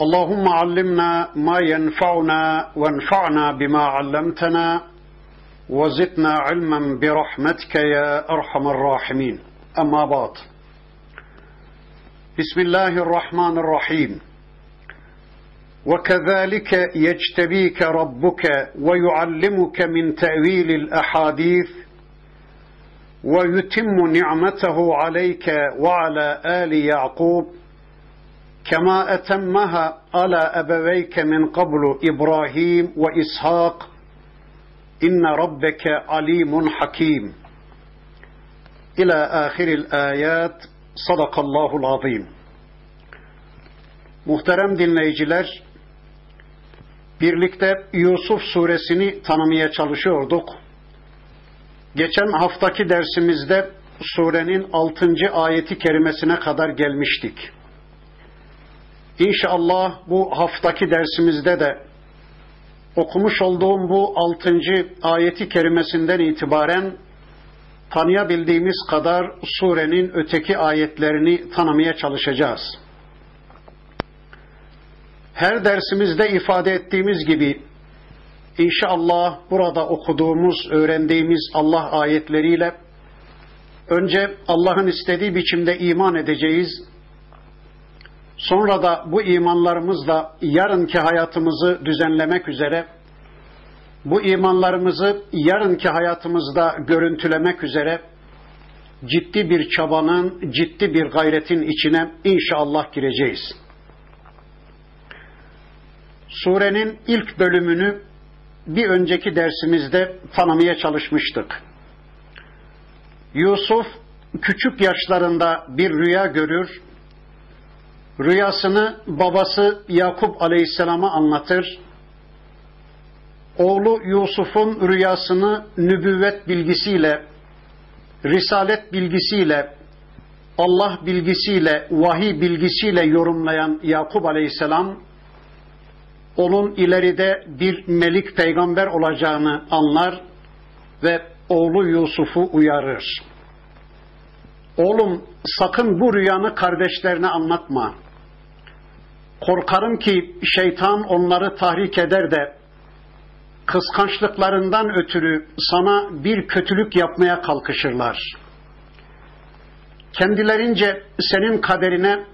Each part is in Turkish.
اللهم علمنا ما ينفعنا وانفعنا بما علمتنا وزدنا علما برحمتك يا أرحم الراحمين. أما بعد. بسم الله الرحمن الرحيم. وكذلك يجتبيك ربك ويعلمك من تأويل الأحاديث ويتم نعمته عليك وعلى آل يعقوب كما أتمها على أبويك من قبل إبراهيم وإسحاق إن ربك عليم حكيم إلى آخر الآيات صدق الله العظيم Muhterem dinleyiciler, birlikte Yusuf suresini tanımaya çalışıyorduk. Geçen haftaki dersimizde surenin 6. ayeti kerimesine kadar gelmiştik. İnşallah bu haftaki dersimizde de okumuş olduğum bu altıncı ayeti kerimesinden itibaren tanıyabildiğimiz kadar surenin öteki ayetlerini tanımaya çalışacağız. Her dersimizde ifade ettiğimiz gibi inşallah burada okuduğumuz, öğrendiğimiz Allah ayetleriyle önce Allah'ın istediği biçimde iman edeceğiz, Sonra da bu imanlarımızla yarınki hayatımızı düzenlemek üzere, bu imanlarımızı yarınki hayatımızda görüntülemek üzere ciddi bir çabanın, ciddi bir gayretin içine inşallah gireceğiz. Surenin ilk bölümünü bir önceki dersimizde tanımaya çalışmıştık. Yusuf küçük yaşlarında bir rüya görür, rüyasını babası Yakup Aleyhisselam'a anlatır. Oğlu Yusuf'un rüyasını nübüvvet bilgisiyle, risalet bilgisiyle, Allah bilgisiyle, vahiy bilgisiyle yorumlayan Yakup Aleyhisselam, onun ileride bir melik peygamber olacağını anlar ve oğlu Yusuf'u uyarır. Oğlum sakın bu rüyanı kardeşlerine anlatma. Korkarım ki şeytan onları tahrik eder de kıskançlıklarından ötürü sana bir kötülük yapmaya kalkışırlar. Kendilerince senin kaderine,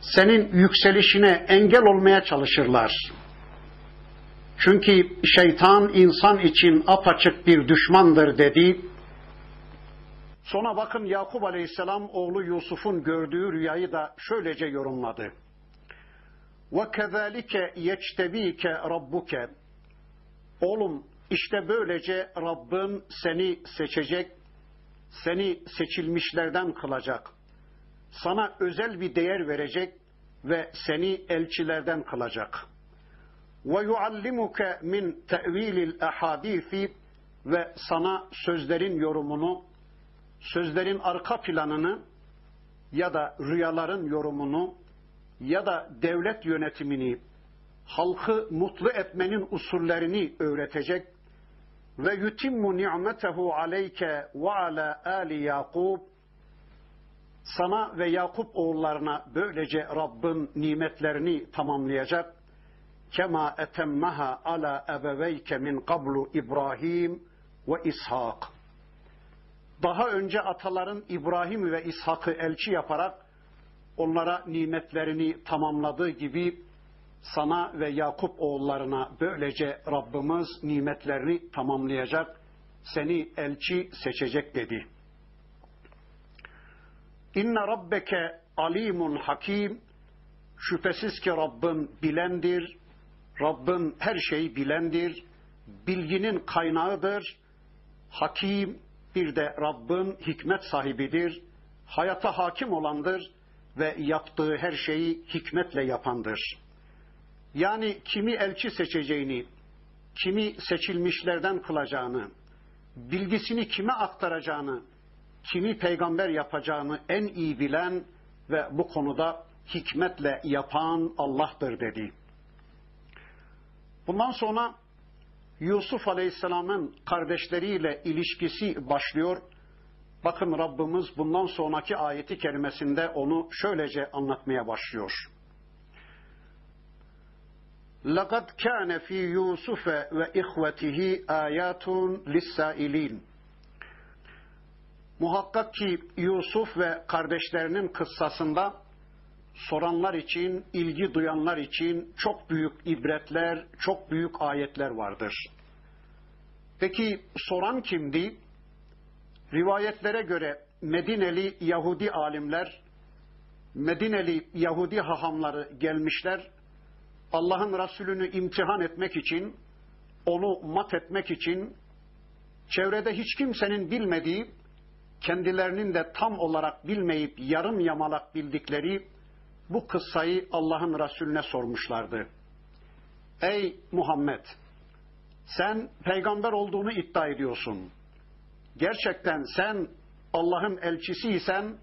senin yükselişine engel olmaya çalışırlar. Çünkü şeytan insan için apaçık bir düşmandır dedi. Sonra bakın Yakup Aleyhisselam oğlu Yusuf'un gördüğü rüyayı da şöylece yorumladı وَكَذَٰلِكَ يَجْتَب۪يكَ رَبُّكَ Oğlum işte böylece Rabbin seni seçecek, seni seçilmişlerden kılacak. Sana özel bir değer verecek ve seni elçilerden kılacak. وَيُعَلِّمُكَ مِنْ تَأْو۪يلِ الْاَحَاد۪يفِ Ve sana sözlerin yorumunu, sözlerin arka planını ya da rüyaların yorumunu ya da devlet yönetimini, halkı mutlu etmenin usullerini öğretecek ve yutimmu ni'metehu aleyke ve ala ali Yakub sana ve Yakup oğullarına böylece Rabbin nimetlerini tamamlayacak. Kema etemmeha ala ebeveyke min qablu İbrahim ve İshak. Daha önce ataların İbrahim ve İshak'ı elçi yaparak onlara nimetlerini tamamladığı gibi sana ve Yakup oğullarına böylece Rabbimiz nimetlerini tamamlayacak, seni elçi seçecek dedi. İnne rabbeke alimun hakim, şüphesiz ki Rabbin bilendir, Rabbin her şeyi bilendir, bilginin kaynağıdır, hakim bir de Rabbin hikmet sahibidir, hayata hakim olandır, ve yaptığı her şeyi hikmetle yapandır. Yani kimi elçi seçeceğini, kimi seçilmişlerden kılacağını, bilgisini kime aktaracağını, kimi peygamber yapacağını en iyi bilen ve bu konuda hikmetle yapan Allah'tır dedi. Bundan sonra Yusuf Aleyhisselam'ın kardeşleriyle ilişkisi başlıyor. Bakın Rabbimiz bundan sonraki ayeti kerimesinde onu şöylece anlatmaya başlıyor. لَقَدْ كَانَ ف۪ي يُوسُفَ وَاِخْوَتِهِ آيَاتٌ لِلسَّائِلِينَ Muhakkak ki Yusuf ve kardeşlerinin kıssasında soranlar için, ilgi duyanlar için çok büyük ibretler, çok büyük ayetler vardır. Peki soran kimdi? Rivayetlere göre Medineli Yahudi alimler, Medineli Yahudi hahamları gelmişler, Allah'ın Resulünü imtihan etmek için, onu mat etmek için, çevrede hiç kimsenin bilmediği, kendilerinin de tam olarak bilmeyip yarım yamalak bildikleri bu kıssayı Allah'ın Resulüne sormuşlardı. Ey Muhammed! Sen peygamber olduğunu iddia ediyorsun. Gerçekten sen Allah'ın elçisiysen,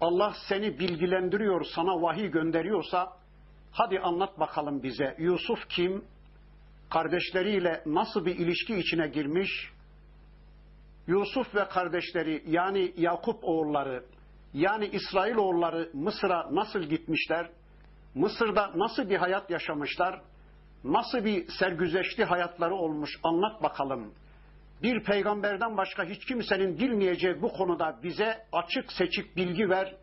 Allah seni bilgilendiriyor, sana vahiy gönderiyorsa, hadi anlat bakalım bize. Yusuf kim? Kardeşleriyle nasıl bir ilişki içine girmiş? Yusuf ve kardeşleri yani Yakup oğulları yani İsrail oğulları Mısır'a nasıl gitmişler? Mısır'da nasıl bir hayat yaşamışlar? Nasıl bir sergüzeşli hayatları olmuş? Anlat bakalım. Bir peygamberden başka hiç kimsenin bilmeyeceği bu konuda bize açık seçik bilgi ver.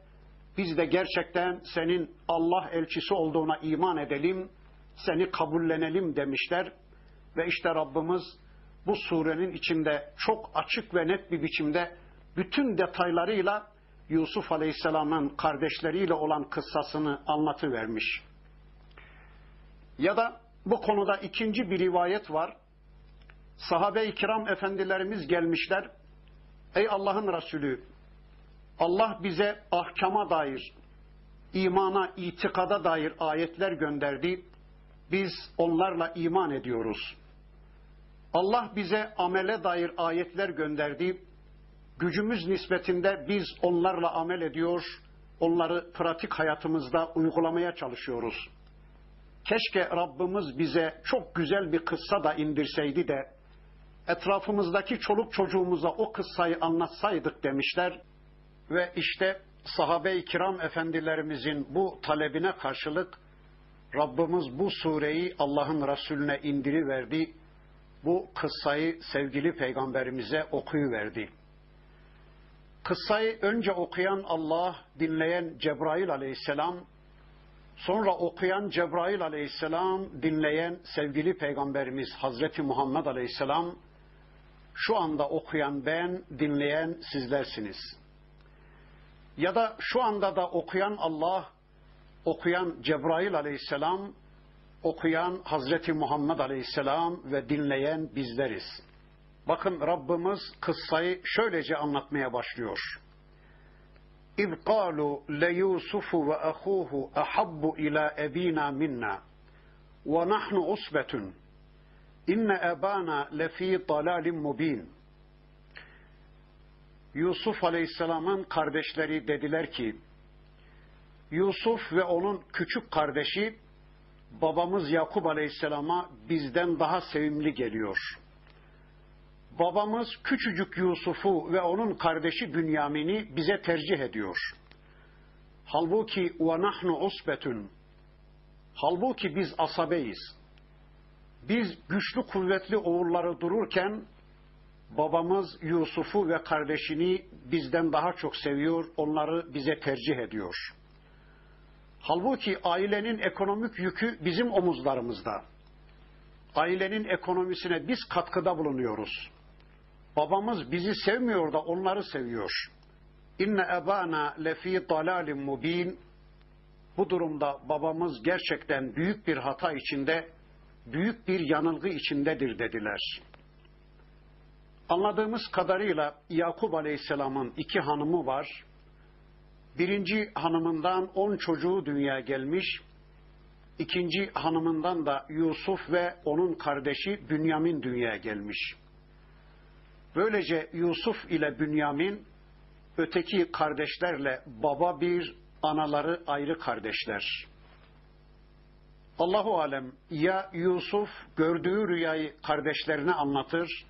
Biz de gerçekten senin Allah elçisi olduğuna iman edelim, seni kabullenelim demişler. Ve işte Rabbimiz bu surenin içinde çok açık ve net bir biçimde bütün detaylarıyla Yusuf Aleyhisselam'ın kardeşleriyle olan kıssasını anlatıvermiş. Ya da bu konuda ikinci bir rivayet var. Sahabe-i kiram efendilerimiz gelmişler. Ey Allah'ın Resulü, Allah bize ahkama dair, imana, itikada dair ayetler gönderdi. Biz onlarla iman ediyoruz. Allah bize amele dair ayetler gönderdi gücümüz nispetinde biz onlarla amel ediyor, onları pratik hayatımızda uygulamaya çalışıyoruz. Keşke Rabbimiz bize çok güzel bir kıssa da indirseydi de etrafımızdaki çoluk çocuğumuza o kıssayı anlatsaydık demişler ve işte sahabe-i kiram efendilerimizin bu talebine karşılık Rabbimiz bu sureyi Allah'ın Resulüne indiriverdi. Bu kıssayı sevgili peygamberimize okuyuverdi. Kıssayı önce okuyan Allah, dinleyen Cebrail aleyhisselam, sonra okuyan Cebrail aleyhisselam, dinleyen sevgili peygamberimiz Hazreti Muhammed aleyhisselam, şu anda okuyan ben, dinleyen sizlersiniz. Ya da şu anda da okuyan Allah, okuyan Cebrail aleyhisselam, okuyan Hazreti Muhammed aleyhisselam ve dinleyen bizleriz. Bakın Rabbimiz kıssayı şöylece anlatmaya başlıyor. İz qalu le Yusufu ve ahuhu ahabbu ila ebina minna ve usbetun inne ebana lefi dalalin mubin. Yusuf Aleyhisselam'ın kardeşleri dediler ki, Yusuf ve onun küçük kardeşi babamız Yakup Aleyhisselam'a bizden daha sevimli geliyor.'' babamız küçücük Yusuf'u ve onun kardeşi Bünyamin'i bize tercih ediyor. Halbuki ve nahnu usbetun. Halbuki biz asabeyiz. Biz güçlü kuvvetli oğulları dururken babamız Yusuf'u ve kardeşini bizden daha çok seviyor, onları bize tercih ediyor. Halbuki ailenin ekonomik yükü bizim omuzlarımızda. Ailenin ekonomisine biz katkıda bulunuyoruz. Babamız bizi sevmiyor da onları seviyor. İnne ebana lefi dalalin mubin. Bu durumda babamız gerçekten büyük bir hata içinde, büyük bir yanılgı içindedir dediler. Anladığımız kadarıyla Yakup Aleyhisselam'ın iki hanımı var. Birinci hanımından on çocuğu dünyaya gelmiş. İkinci hanımından da Yusuf ve onun kardeşi Bünyamin dünyaya gelmiş. Böylece Yusuf ile Bünyamin öteki kardeşlerle baba bir, anaları ayrı kardeşler. Allahu alem ya Yusuf gördüğü rüyayı kardeşlerine anlatır.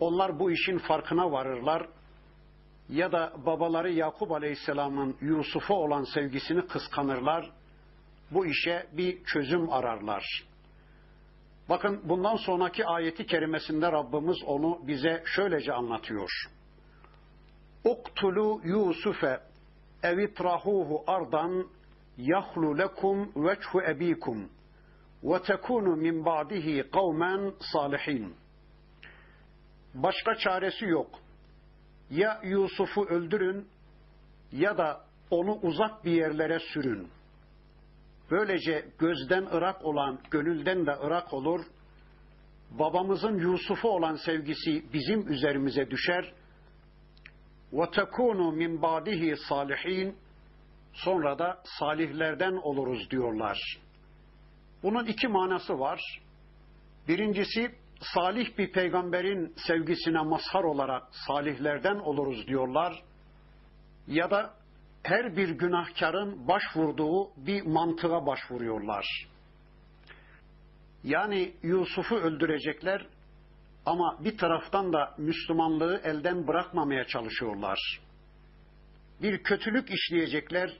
Onlar bu işin farkına varırlar ya da babaları Yakup Aleyhisselam'ın Yusuf'a olan sevgisini kıskanırlar. Bu işe bir çözüm ararlar. Bakın bundan sonraki ayeti kerimesinde Rabbimiz onu bize şöylece anlatıyor. Uktulu Yusufe evitrahuhu ardan yahlu lekum veçhu ebikum ve tekunu min ba'dihi kavmen salihin. Başka çaresi yok. Ya Yusuf'u öldürün ya da onu uzak bir yerlere sürün. Böylece gözden ırak olan gönülden de ırak olur. Babamızın Yusuf'u olan sevgisi bizim üzerimize düşer. وَتَكُونُوا مِنْ بَعْدِهِ salihin Sonra da salihlerden oluruz diyorlar. Bunun iki manası var. Birincisi salih bir peygamberin sevgisine mazhar olarak salihlerden oluruz diyorlar. Ya da her bir günahkarın başvurduğu bir mantığa başvuruyorlar. Yani Yusuf'u öldürecekler ama bir taraftan da Müslümanlığı elden bırakmamaya çalışıyorlar. Bir kötülük işleyecekler,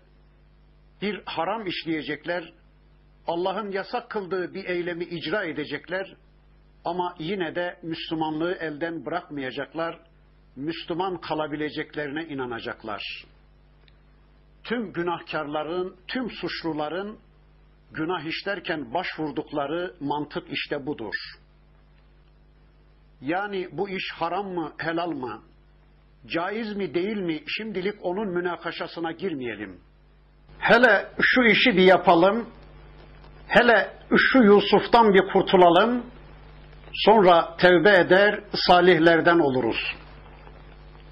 bir haram işleyecekler, Allah'ın yasak kıldığı bir eylemi icra edecekler ama yine de Müslümanlığı elden bırakmayacaklar, Müslüman kalabileceklerine inanacaklar. Tüm günahkarların, tüm suçluların günah işlerken başvurdukları mantık işte budur. Yani bu iş haram mı, helal mı, caiz mi, değil mi şimdilik onun münakaşasına girmeyelim. Hele şu işi bir yapalım, hele şu Yusuf'tan bir kurtulalım, sonra tevbe eder, salihlerden oluruz.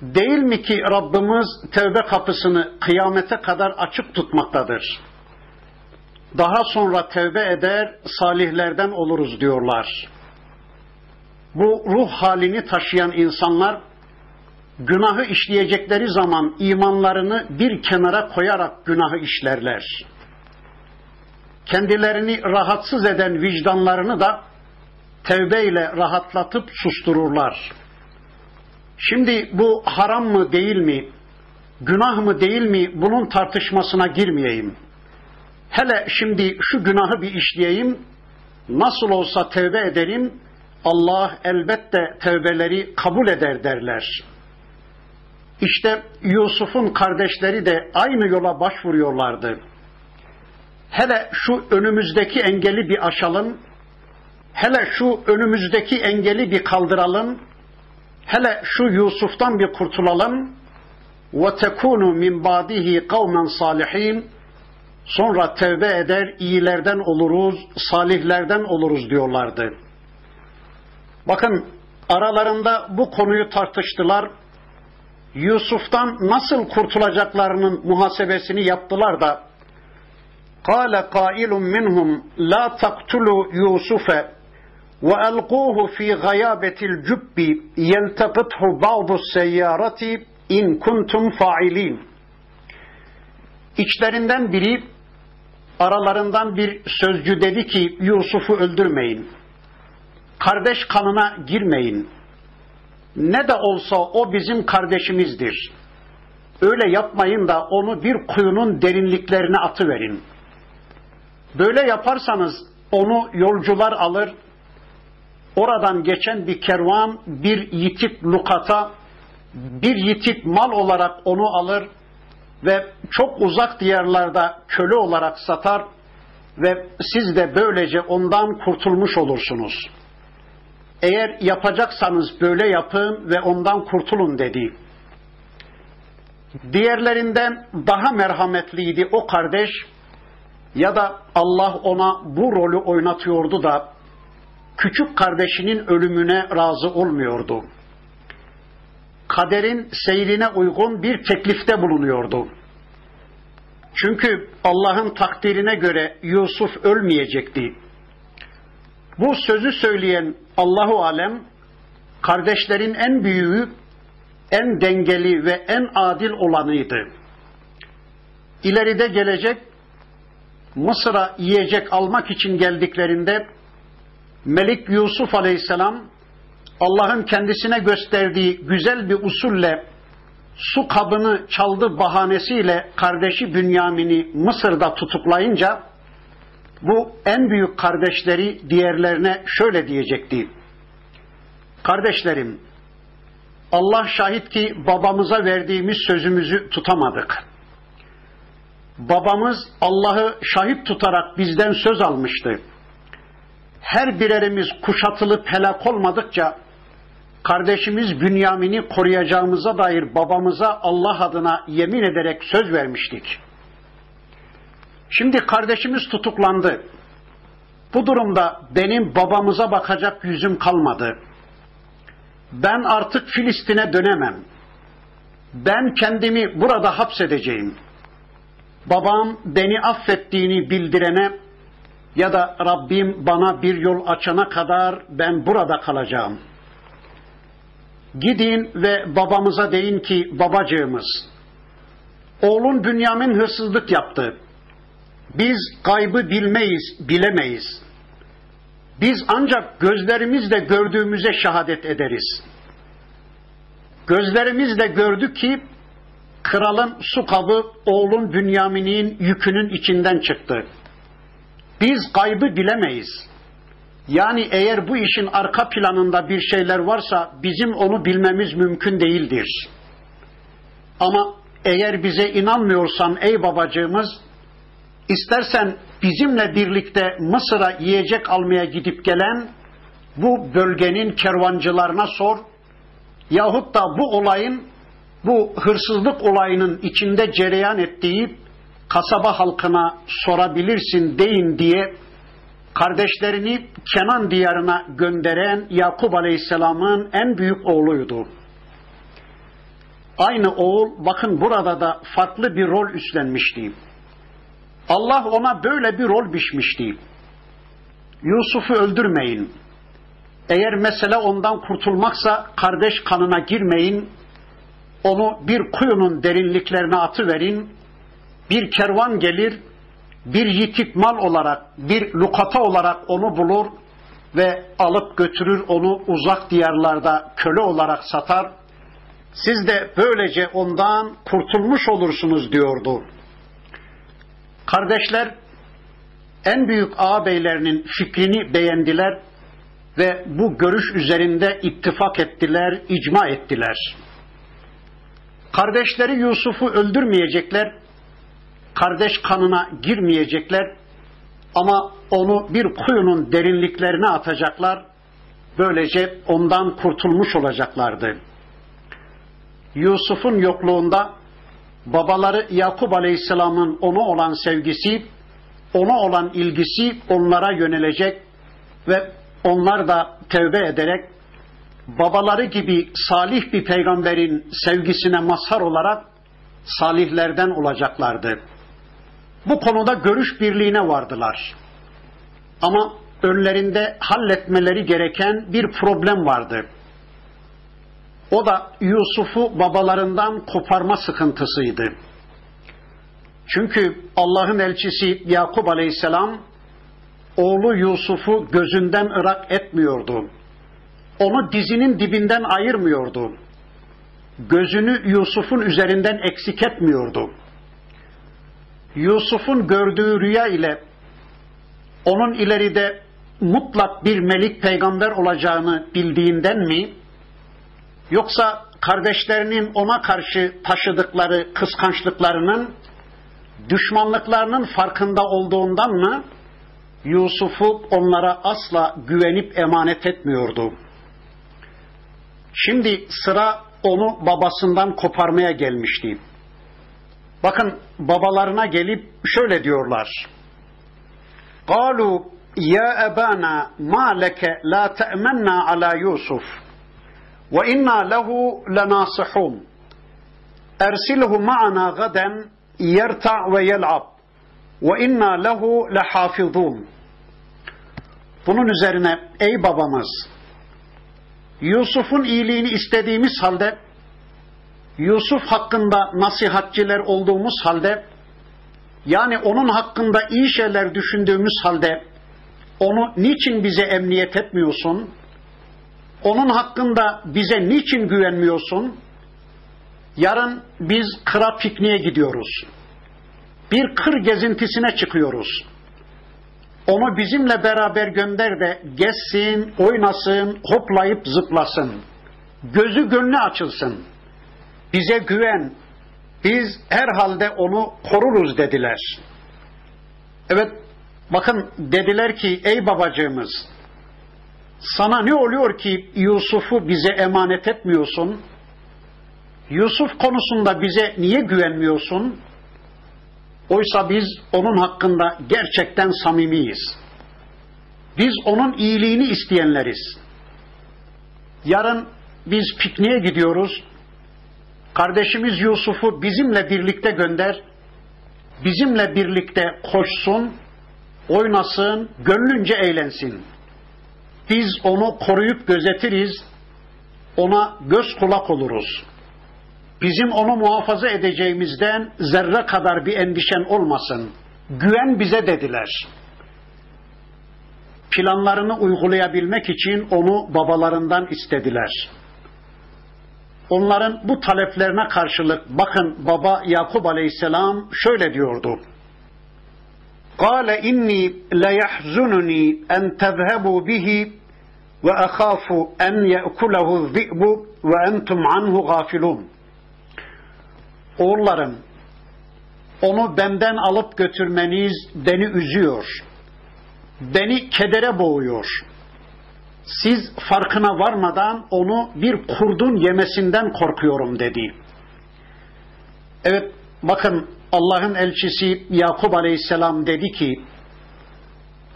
Değil mi ki Rabbimiz tevbe kapısını kıyamete kadar açık tutmaktadır. Daha sonra tevbe eder, salihlerden oluruz diyorlar. Bu ruh halini taşıyan insanlar günahı işleyecekleri zaman imanlarını bir kenara koyarak günahı işlerler. Kendilerini rahatsız eden vicdanlarını da tevbeyle rahatlatıp sustururlar. Şimdi bu haram mı değil mi, günah mı değil mi bunun tartışmasına girmeyeyim. Hele şimdi şu günahı bir işleyeyim, nasıl olsa tevbe ederim, Allah elbette tevbeleri kabul eder derler. İşte Yusuf'un kardeşleri de aynı yola başvuruyorlardı. Hele şu önümüzdeki engeli bir aşalım, hele şu önümüzdeki engeli bir kaldıralım, hele şu Yusuf'tan bir kurtulalım, وَتَكُونُ مِنْ بَعْدِهِ قَوْمًا صَالِحِينَ Sonra tevbe eder, iyilerden oluruz, salihlerden oluruz diyorlardı. Bakın aralarında bu konuyu tartıştılar. Yusuf'tan nasıl kurtulacaklarının muhasebesini yaptılar da قال قائل منهم لا تقتلوا يوسف وألقوه في غيابة الجب يلتقطه بعض السيارة إن كنتم فاعلين İçlerinden biri aralarından bir sözcü dedi ki Yusuf'u öldürmeyin. Kardeş kanına girmeyin. ne de olsa o bizim kardeşimizdir. Öyle yapmayın da onu bir kuyunun derinliklerine atıverin. Böyle yaparsanız onu yolcular alır, oradan geçen bir kervan bir yitik lukata, bir yitik mal olarak onu alır ve çok uzak diyarlarda köle olarak satar ve siz de böylece ondan kurtulmuş olursunuz. Eğer yapacaksanız böyle yapın ve ondan kurtulun dedi. Diğerlerinden daha merhametliydi o kardeş ya da Allah ona bu rolü oynatıyordu da küçük kardeşinin ölümüne razı olmuyordu. Kaderin seyrine uygun bir teklifte bulunuyordu. Çünkü Allah'ın takdirine göre Yusuf ölmeyecekti. Bu sözü söyleyen Allahu alem kardeşlerin en büyüğü, en dengeli ve en adil olanıydı. İleride gelecek Mısır'a yiyecek almak için geldiklerinde Melik Yusuf Aleyhisselam Allah'ın kendisine gösterdiği güzel bir usulle su kabını çaldı bahanesiyle kardeşi Bünyamin'i Mısır'da tutuklayınca bu en büyük kardeşleri diğerlerine şöyle diyecekti. Kardeşlerim, Allah şahit ki babamıza verdiğimiz sözümüzü tutamadık. Babamız Allah'ı şahit tutarak bizden söz almıştı. Her birerimiz kuşatılıp helak olmadıkça kardeşimiz Bünyamin'i koruyacağımıza dair babamıza Allah adına yemin ederek söz vermiştik. Şimdi kardeşimiz tutuklandı. Bu durumda benim babamıza bakacak yüzüm kalmadı. Ben artık Filistin'e dönemem. Ben kendimi burada hapsedeceğim. Babam beni affettiğini bildirene ya da Rabbim bana bir yol açana kadar ben burada kalacağım. Gidin ve babamıza deyin ki babacığımız, oğlun Bünyamin hırsızlık yaptı. Biz kaybı bilmeyiz, bilemeyiz. Biz ancak gözlerimizle gördüğümüze şehadet ederiz. Gözlerimizle gördük ki kralın su kabı oğlun Bünyamin'in yükünün içinden çıktı. Biz kaybı bilemeyiz. Yani eğer bu işin arka planında bir şeyler varsa bizim onu bilmemiz mümkün değildir. Ama eğer bize inanmıyorsan ey babacığımız, istersen bizimle birlikte Mısır'a yiyecek almaya gidip gelen bu bölgenin kervancılarına sor yahut da bu olayın bu hırsızlık olayının içinde cereyan ettiği kasaba halkına sorabilirsin deyin diye kardeşlerini Kenan diyarına gönderen Yakup Aleyhisselam'ın en büyük oğluydu. Aynı oğul bakın burada da farklı bir rol üstlenmişti. Allah ona böyle bir rol biçmişti. Yusuf'u öldürmeyin. Eğer mesele ondan kurtulmaksa kardeş kanına girmeyin. Onu bir kuyunun derinliklerine atıverin. Bir kervan gelir, bir yitik mal olarak, bir lukata olarak onu bulur ve alıp götürür onu uzak diyarlarda köle olarak satar. Siz de böylece ondan kurtulmuş olursunuz diyordu. Kardeşler en büyük ağabeylerinin fikrini beğendiler ve bu görüş üzerinde ittifak ettiler, icma ettiler. Kardeşleri Yusuf'u öldürmeyecekler, kardeş kanına girmeyecekler ama onu bir kuyunun derinliklerine atacaklar, böylece ondan kurtulmuş olacaklardı. Yusuf'un yokluğunda babaları Yakup Aleyhisselam'ın ona olan sevgisi, ona olan ilgisi onlara yönelecek ve onlar da tevbe ederek babaları gibi salih bir peygamberin sevgisine mazhar olarak salihlerden olacaklardı. Bu konuda görüş birliğine vardılar. Ama önlerinde halletmeleri gereken bir problem vardı. O da Yusuf'u babalarından koparma sıkıntısıydı. Çünkü Allah'ın elçisi Yakup Aleyhisselam oğlu Yusuf'u gözünden ırak etmiyordu. Onu dizinin dibinden ayırmıyordu. Gözünü Yusuf'un üzerinden eksik etmiyordu. Yusuf'un gördüğü rüya ile onun ileride mutlak bir melik peygamber olacağını bildiğinden mi? Yoksa kardeşlerinin ona karşı taşıdıkları kıskançlıklarının, düşmanlıklarının farkında olduğundan mı? Yusuf'u onlara asla güvenip emanet etmiyordu. Şimdi sıra onu babasından koparmaya gelmişti. Bakın babalarına gelip şöyle diyorlar. قالوا يا أبانا ما لك لا تأمنا على يوسف وإنا له لناصحون أرسله معنا غدا yerta ve yel'ab ve inna lehu lehafizun. Bunun üzerine ey babamız Yusuf'un iyiliğini istediğimiz halde Yusuf hakkında nasihatçiler olduğumuz halde yani onun hakkında iyi şeyler düşündüğümüz halde onu niçin bize emniyet etmiyorsun? Onun hakkında bize niçin güvenmiyorsun? Yarın biz kıra pikniğe gidiyoruz. Bir kır gezintisine çıkıyoruz. Onu bizimle beraber gönder de gezsin, oynasın, hoplayıp zıplasın. Gözü gönlü açılsın. Bize güven. Biz herhalde onu koruruz dediler. Evet, bakın dediler ki ey babacığımız, sana ne oluyor ki Yusuf'u bize emanet etmiyorsun? Yusuf konusunda bize niye güvenmiyorsun? Oysa biz onun hakkında gerçekten samimiyiz. Biz onun iyiliğini isteyenleriz. Yarın biz pikniğe gidiyoruz. Kardeşimiz Yusuf'u bizimle birlikte gönder. Bizimle birlikte koşsun, oynasın, gönlünce eğlensin. Biz onu koruyup gözetiriz, ona göz kulak oluruz.'' Bizim onu muhafaza edeceğimizden zerre kadar bir endişen olmasın. Güven bize dediler. Planlarını uygulayabilmek için onu babalarından istediler. Onların bu taleplerine karşılık bakın baba Yakup Aleyhisselam şöyle diyordu. قال إني ليحزنني أن تذهبوا به وأخاف أن يأكله الذئب وأنتم عنه غافلون oğullarım onu benden alıp götürmeniz beni üzüyor. Beni kedere boğuyor. Siz farkına varmadan onu bir kurdun yemesinden korkuyorum dedi. Evet bakın Allah'ın elçisi Yakup Aleyhisselam dedi ki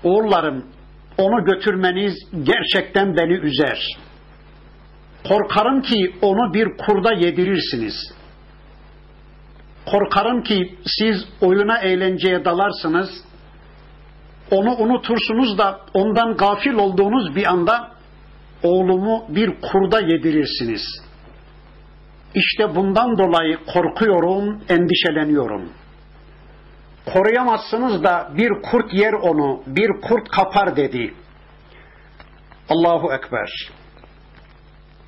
oğullarım onu götürmeniz gerçekten beni üzer. Korkarım ki onu bir kurda yedirirsiniz.'' Korkarım ki siz oyuna eğlenceye dalarsınız, onu unutursunuz da ondan gafil olduğunuz bir anda oğlumu bir kurda yedirirsiniz. İşte bundan dolayı korkuyorum, endişeleniyorum. Koruyamazsınız da bir kurt yer onu, bir kurt kapar dedi. Allahu Ekber.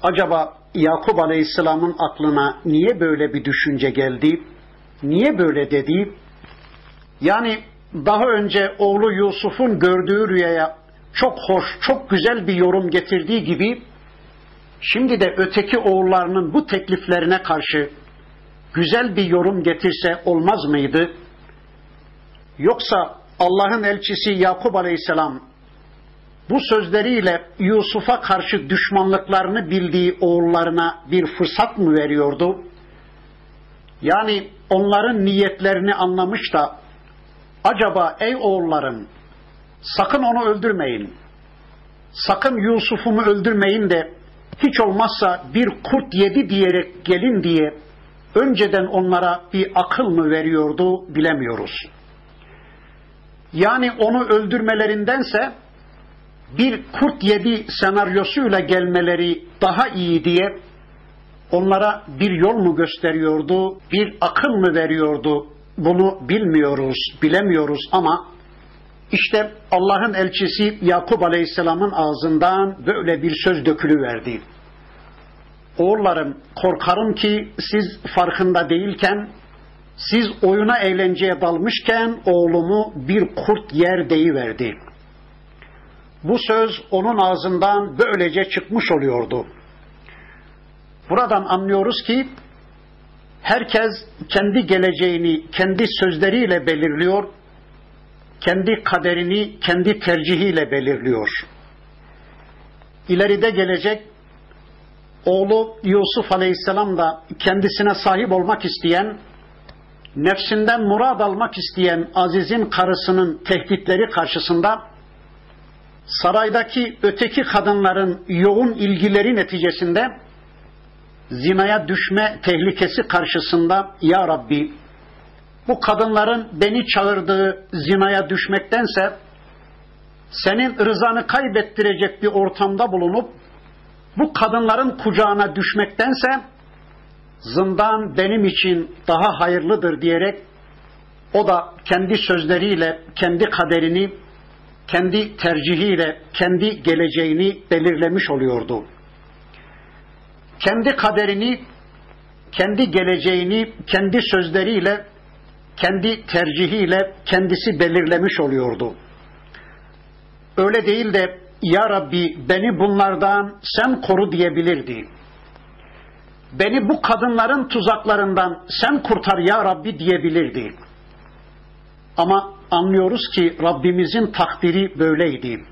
Acaba Yakup Aleyhisselam'ın aklına niye böyle bir düşünce geldi? Niye böyle dedi? Yani daha önce oğlu Yusuf'un gördüğü rüyaya çok hoş, çok güzel bir yorum getirdiği gibi şimdi de öteki oğullarının bu tekliflerine karşı güzel bir yorum getirse olmaz mıydı? Yoksa Allah'ın elçisi Yakup Aleyhisselam bu sözleriyle Yusuf'a karşı düşmanlıklarını bildiği oğullarına bir fırsat mı veriyordu? Yani onların niyetlerini anlamış da acaba ey oğullarım sakın onu öldürmeyin. Sakın Yusuf'umu öldürmeyin de hiç olmazsa bir kurt yedi diyerek gelin diye önceden onlara bir akıl mı veriyordu bilemiyoruz. Yani onu öldürmelerindense bir kurt yedi senaryosuyla gelmeleri daha iyi diye onlara bir yol mu gösteriyordu, bir akıl mı veriyordu? Bunu bilmiyoruz, bilemiyoruz ama işte Allah'ın elçisi Yakup Aleyhisselam'ın ağzından böyle bir söz dökülüverdi. Oğullarım korkarım ki siz farkında değilken, siz oyuna eğlenceye dalmışken oğlumu bir kurt yer deyiverdi. Bu söz onun ağzından böylece çıkmış oluyordu. Buradan anlıyoruz ki herkes kendi geleceğini kendi sözleriyle belirliyor, kendi kaderini kendi tercihiyle belirliyor. İleride gelecek oğlu Yusuf Aleyhisselam da kendisine sahip olmak isteyen, nefsinden murad almak isteyen Aziz'in karısının tehditleri karşısında saraydaki öteki kadınların yoğun ilgileri neticesinde zinaya düşme tehlikesi karşısında Ya Rabbi bu kadınların beni çağırdığı zinaya düşmektense senin rızanı kaybettirecek bir ortamda bulunup bu kadınların kucağına düşmektense zindan benim için daha hayırlıdır diyerek o da kendi sözleriyle kendi kaderini, kendi tercihiyle kendi geleceğini belirlemiş oluyordu. Kendi kaderini, kendi geleceğini kendi sözleriyle, kendi tercihiyle kendisi belirlemiş oluyordu. Öyle değil de ya Rabbi beni bunlardan sen koru diyebilirdi. Beni bu kadınların tuzaklarından sen kurtar ya Rabbi diyebilirdi. Ama anlıyoruz ki Rabbimizin takdiri böyleydi.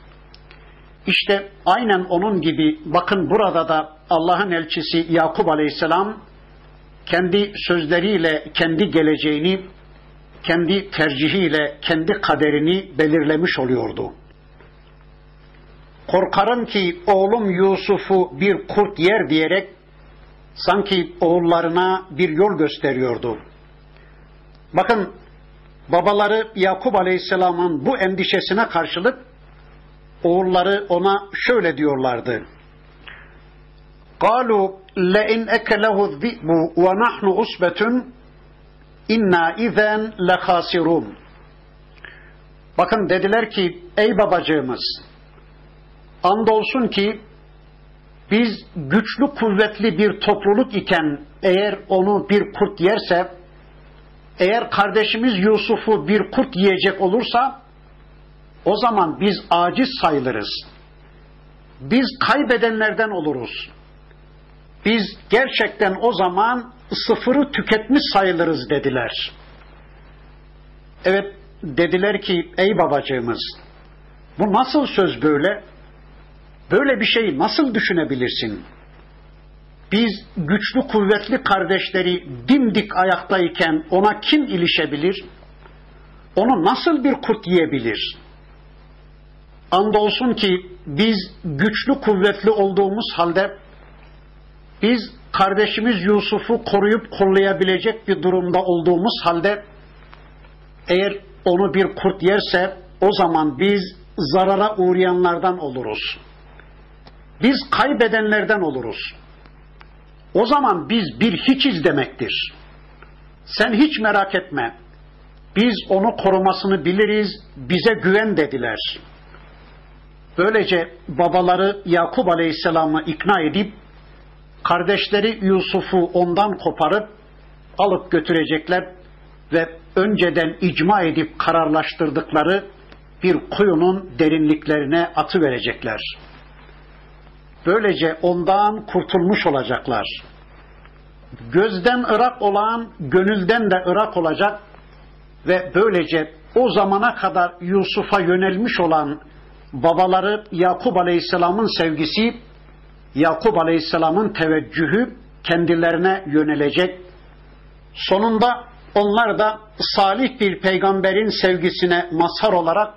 İşte aynen onun gibi bakın burada da Allah'ın elçisi Yakup Aleyhisselam kendi sözleriyle kendi geleceğini, kendi tercihiyle kendi kaderini belirlemiş oluyordu. Korkarım ki oğlum Yusuf'u bir kurt yer diyerek sanki oğullarına bir yol gösteriyordu. Bakın babaları Yakup Aleyhisselam'ın bu endişesine karşılık oğulları ona şöyle diyorlardı. قالوا لئن أكله الذئب ونحن أصبة İnna izen lehasirun. Bakın dediler ki ey babacığımız andolsun ki biz güçlü kuvvetli bir topluluk iken eğer onu bir kurt yerse eğer kardeşimiz Yusuf'u bir kurt yiyecek olursa o zaman biz aciz sayılırız. Biz kaybedenlerden oluruz. Biz gerçekten o zaman sıfırı tüketmiş sayılırız dediler. Evet dediler ki ey babacığımız bu nasıl söz böyle? Böyle bir şeyi nasıl düşünebilirsin? Biz güçlü kuvvetli kardeşleri dimdik ayaktayken ona kim ilişebilir? Onu nasıl bir kurt yiyebilir? Andolsun ki biz güçlü kuvvetli olduğumuz halde biz kardeşimiz Yusuf'u koruyup kollayabilecek bir durumda olduğumuz halde eğer onu bir kurt yerse o zaman biz zarara uğrayanlardan oluruz. Biz kaybedenlerden oluruz. O zaman biz bir hiçiz demektir. Sen hiç merak etme. Biz onu korumasını biliriz, bize güven dediler. Böylece babaları Yakup Aleyhisselam'ı ikna edip kardeşleri Yusuf'u ondan koparıp alıp götürecekler ve önceden icma edip kararlaştırdıkları bir kuyunun derinliklerine atı verecekler. Böylece ondan kurtulmuş olacaklar. Gözden ırak olan gönülden de ırak olacak ve böylece o zamana kadar Yusuf'a yönelmiş olan babaları Yakup Aleyhisselam'ın sevgisi, Yakup Aleyhisselam'ın teveccühü kendilerine yönelecek. Sonunda onlar da salih bir peygamberin sevgisine mazhar olarak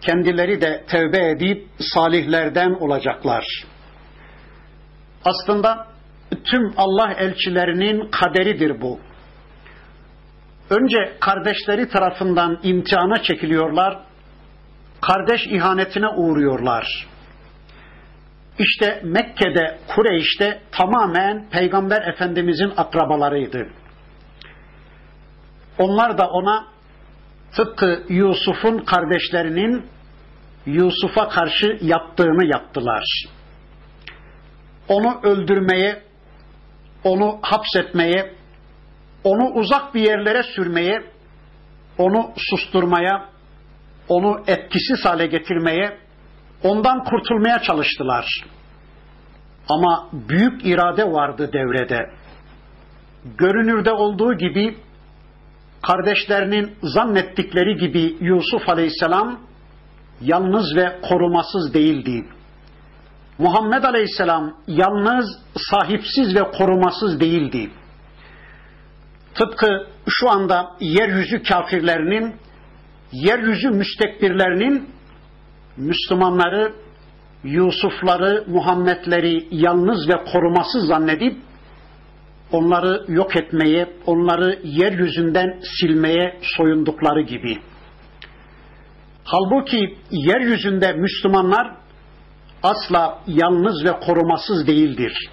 kendileri de tevbe edip salihlerden olacaklar. Aslında tüm Allah elçilerinin kaderidir bu. Önce kardeşleri tarafından imtihana çekiliyorlar, kardeş ihanetine uğruyorlar. İşte Mekke'de, Kureyş'te tamamen Peygamber Efendimizin akrabalarıydı. Onlar da ona tıpkı Yusuf'un kardeşlerinin Yusuf'a karşı yaptığını yaptılar. Onu öldürmeye, onu hapsetmeye, onu uzak bir yerlere sürmeye, onu susturmaya, onu etkisiz hale getirmeye, ondan kurtulmaya çalıştılar. Ama büyük irade vardı devrede. Görünürde olduğu gibi kardeşlerinin zannettikleri gibi Yusuf Aleyhisselam yalnız ve korumasız değildi. Muhammed Aleyhisselam yalnız, sahipsiz ve korumasız değildi. Tıpkı şu anda yeryüzü kafirlerinin, yeryüzü müstekbirlerinin Müslümanları, Yusufları, Muhammedleri yalnız ve korumasız zannedip onları yok etmeye, onları yeryüzünden silmeye soyundukları gibi. Halbuki yeryüzünde Müslümanlar asla yalnız ve korumasız değildir.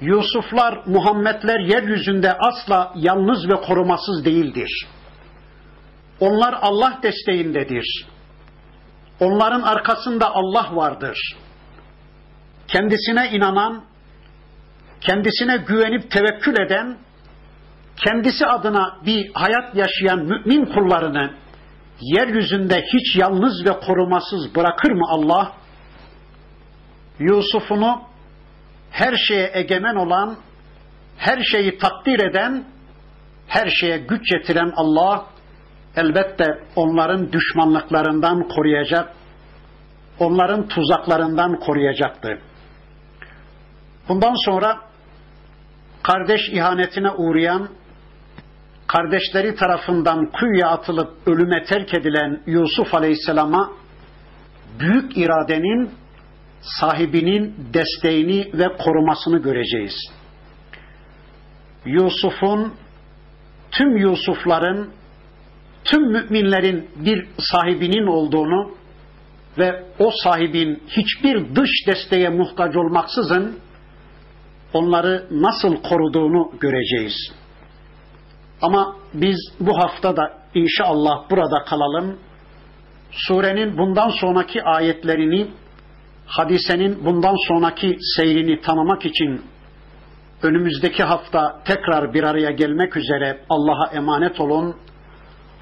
Yusuflar, Muhammedler yeryüzünde asla yalnız ve korumasız değildir. Onlar Allah desteğindedir. Onların arkasında Allah vardır. Kendisine inanan, kendisine güvenip tevekkül eden, kendisi adına bir hayat yaşayan mümin kullarını yeryüzünde hiç yalnız ve korumasız bırakır mı Allah? Yusuf'unu her şeye egemen olan, her şeyi takdir eden, her şeye güç getiren Allah elbette onların düşmanlıklarından koruyacak, onların tuzaklarından koruyacaktı. Bundan sonra kardeş ihanetine uğrayan, kardeşleri tarafından kuyuya atılıp ölüme terk edilen Yusuf Aleyhisselam'a büyük iradenin sahibinin desteğini ve korumasını göreceğiz. Yusuf'un tüm Yusufların tüm müminlerin bir sahibinin olduğunu ve o sahibin hiçbir dış desteğe muhtaç olmaksızın onları nasıl koruduğunu göreceğiz. Ama biz bu hafta da inşallah burada kalalım. Surenin bundan sonraki ayetlerini, hadisenin bundan sonraki seyrini tanımak için önümüzdeki hafta tekrar bir araya gelmek üzere Allah'a emanet olun.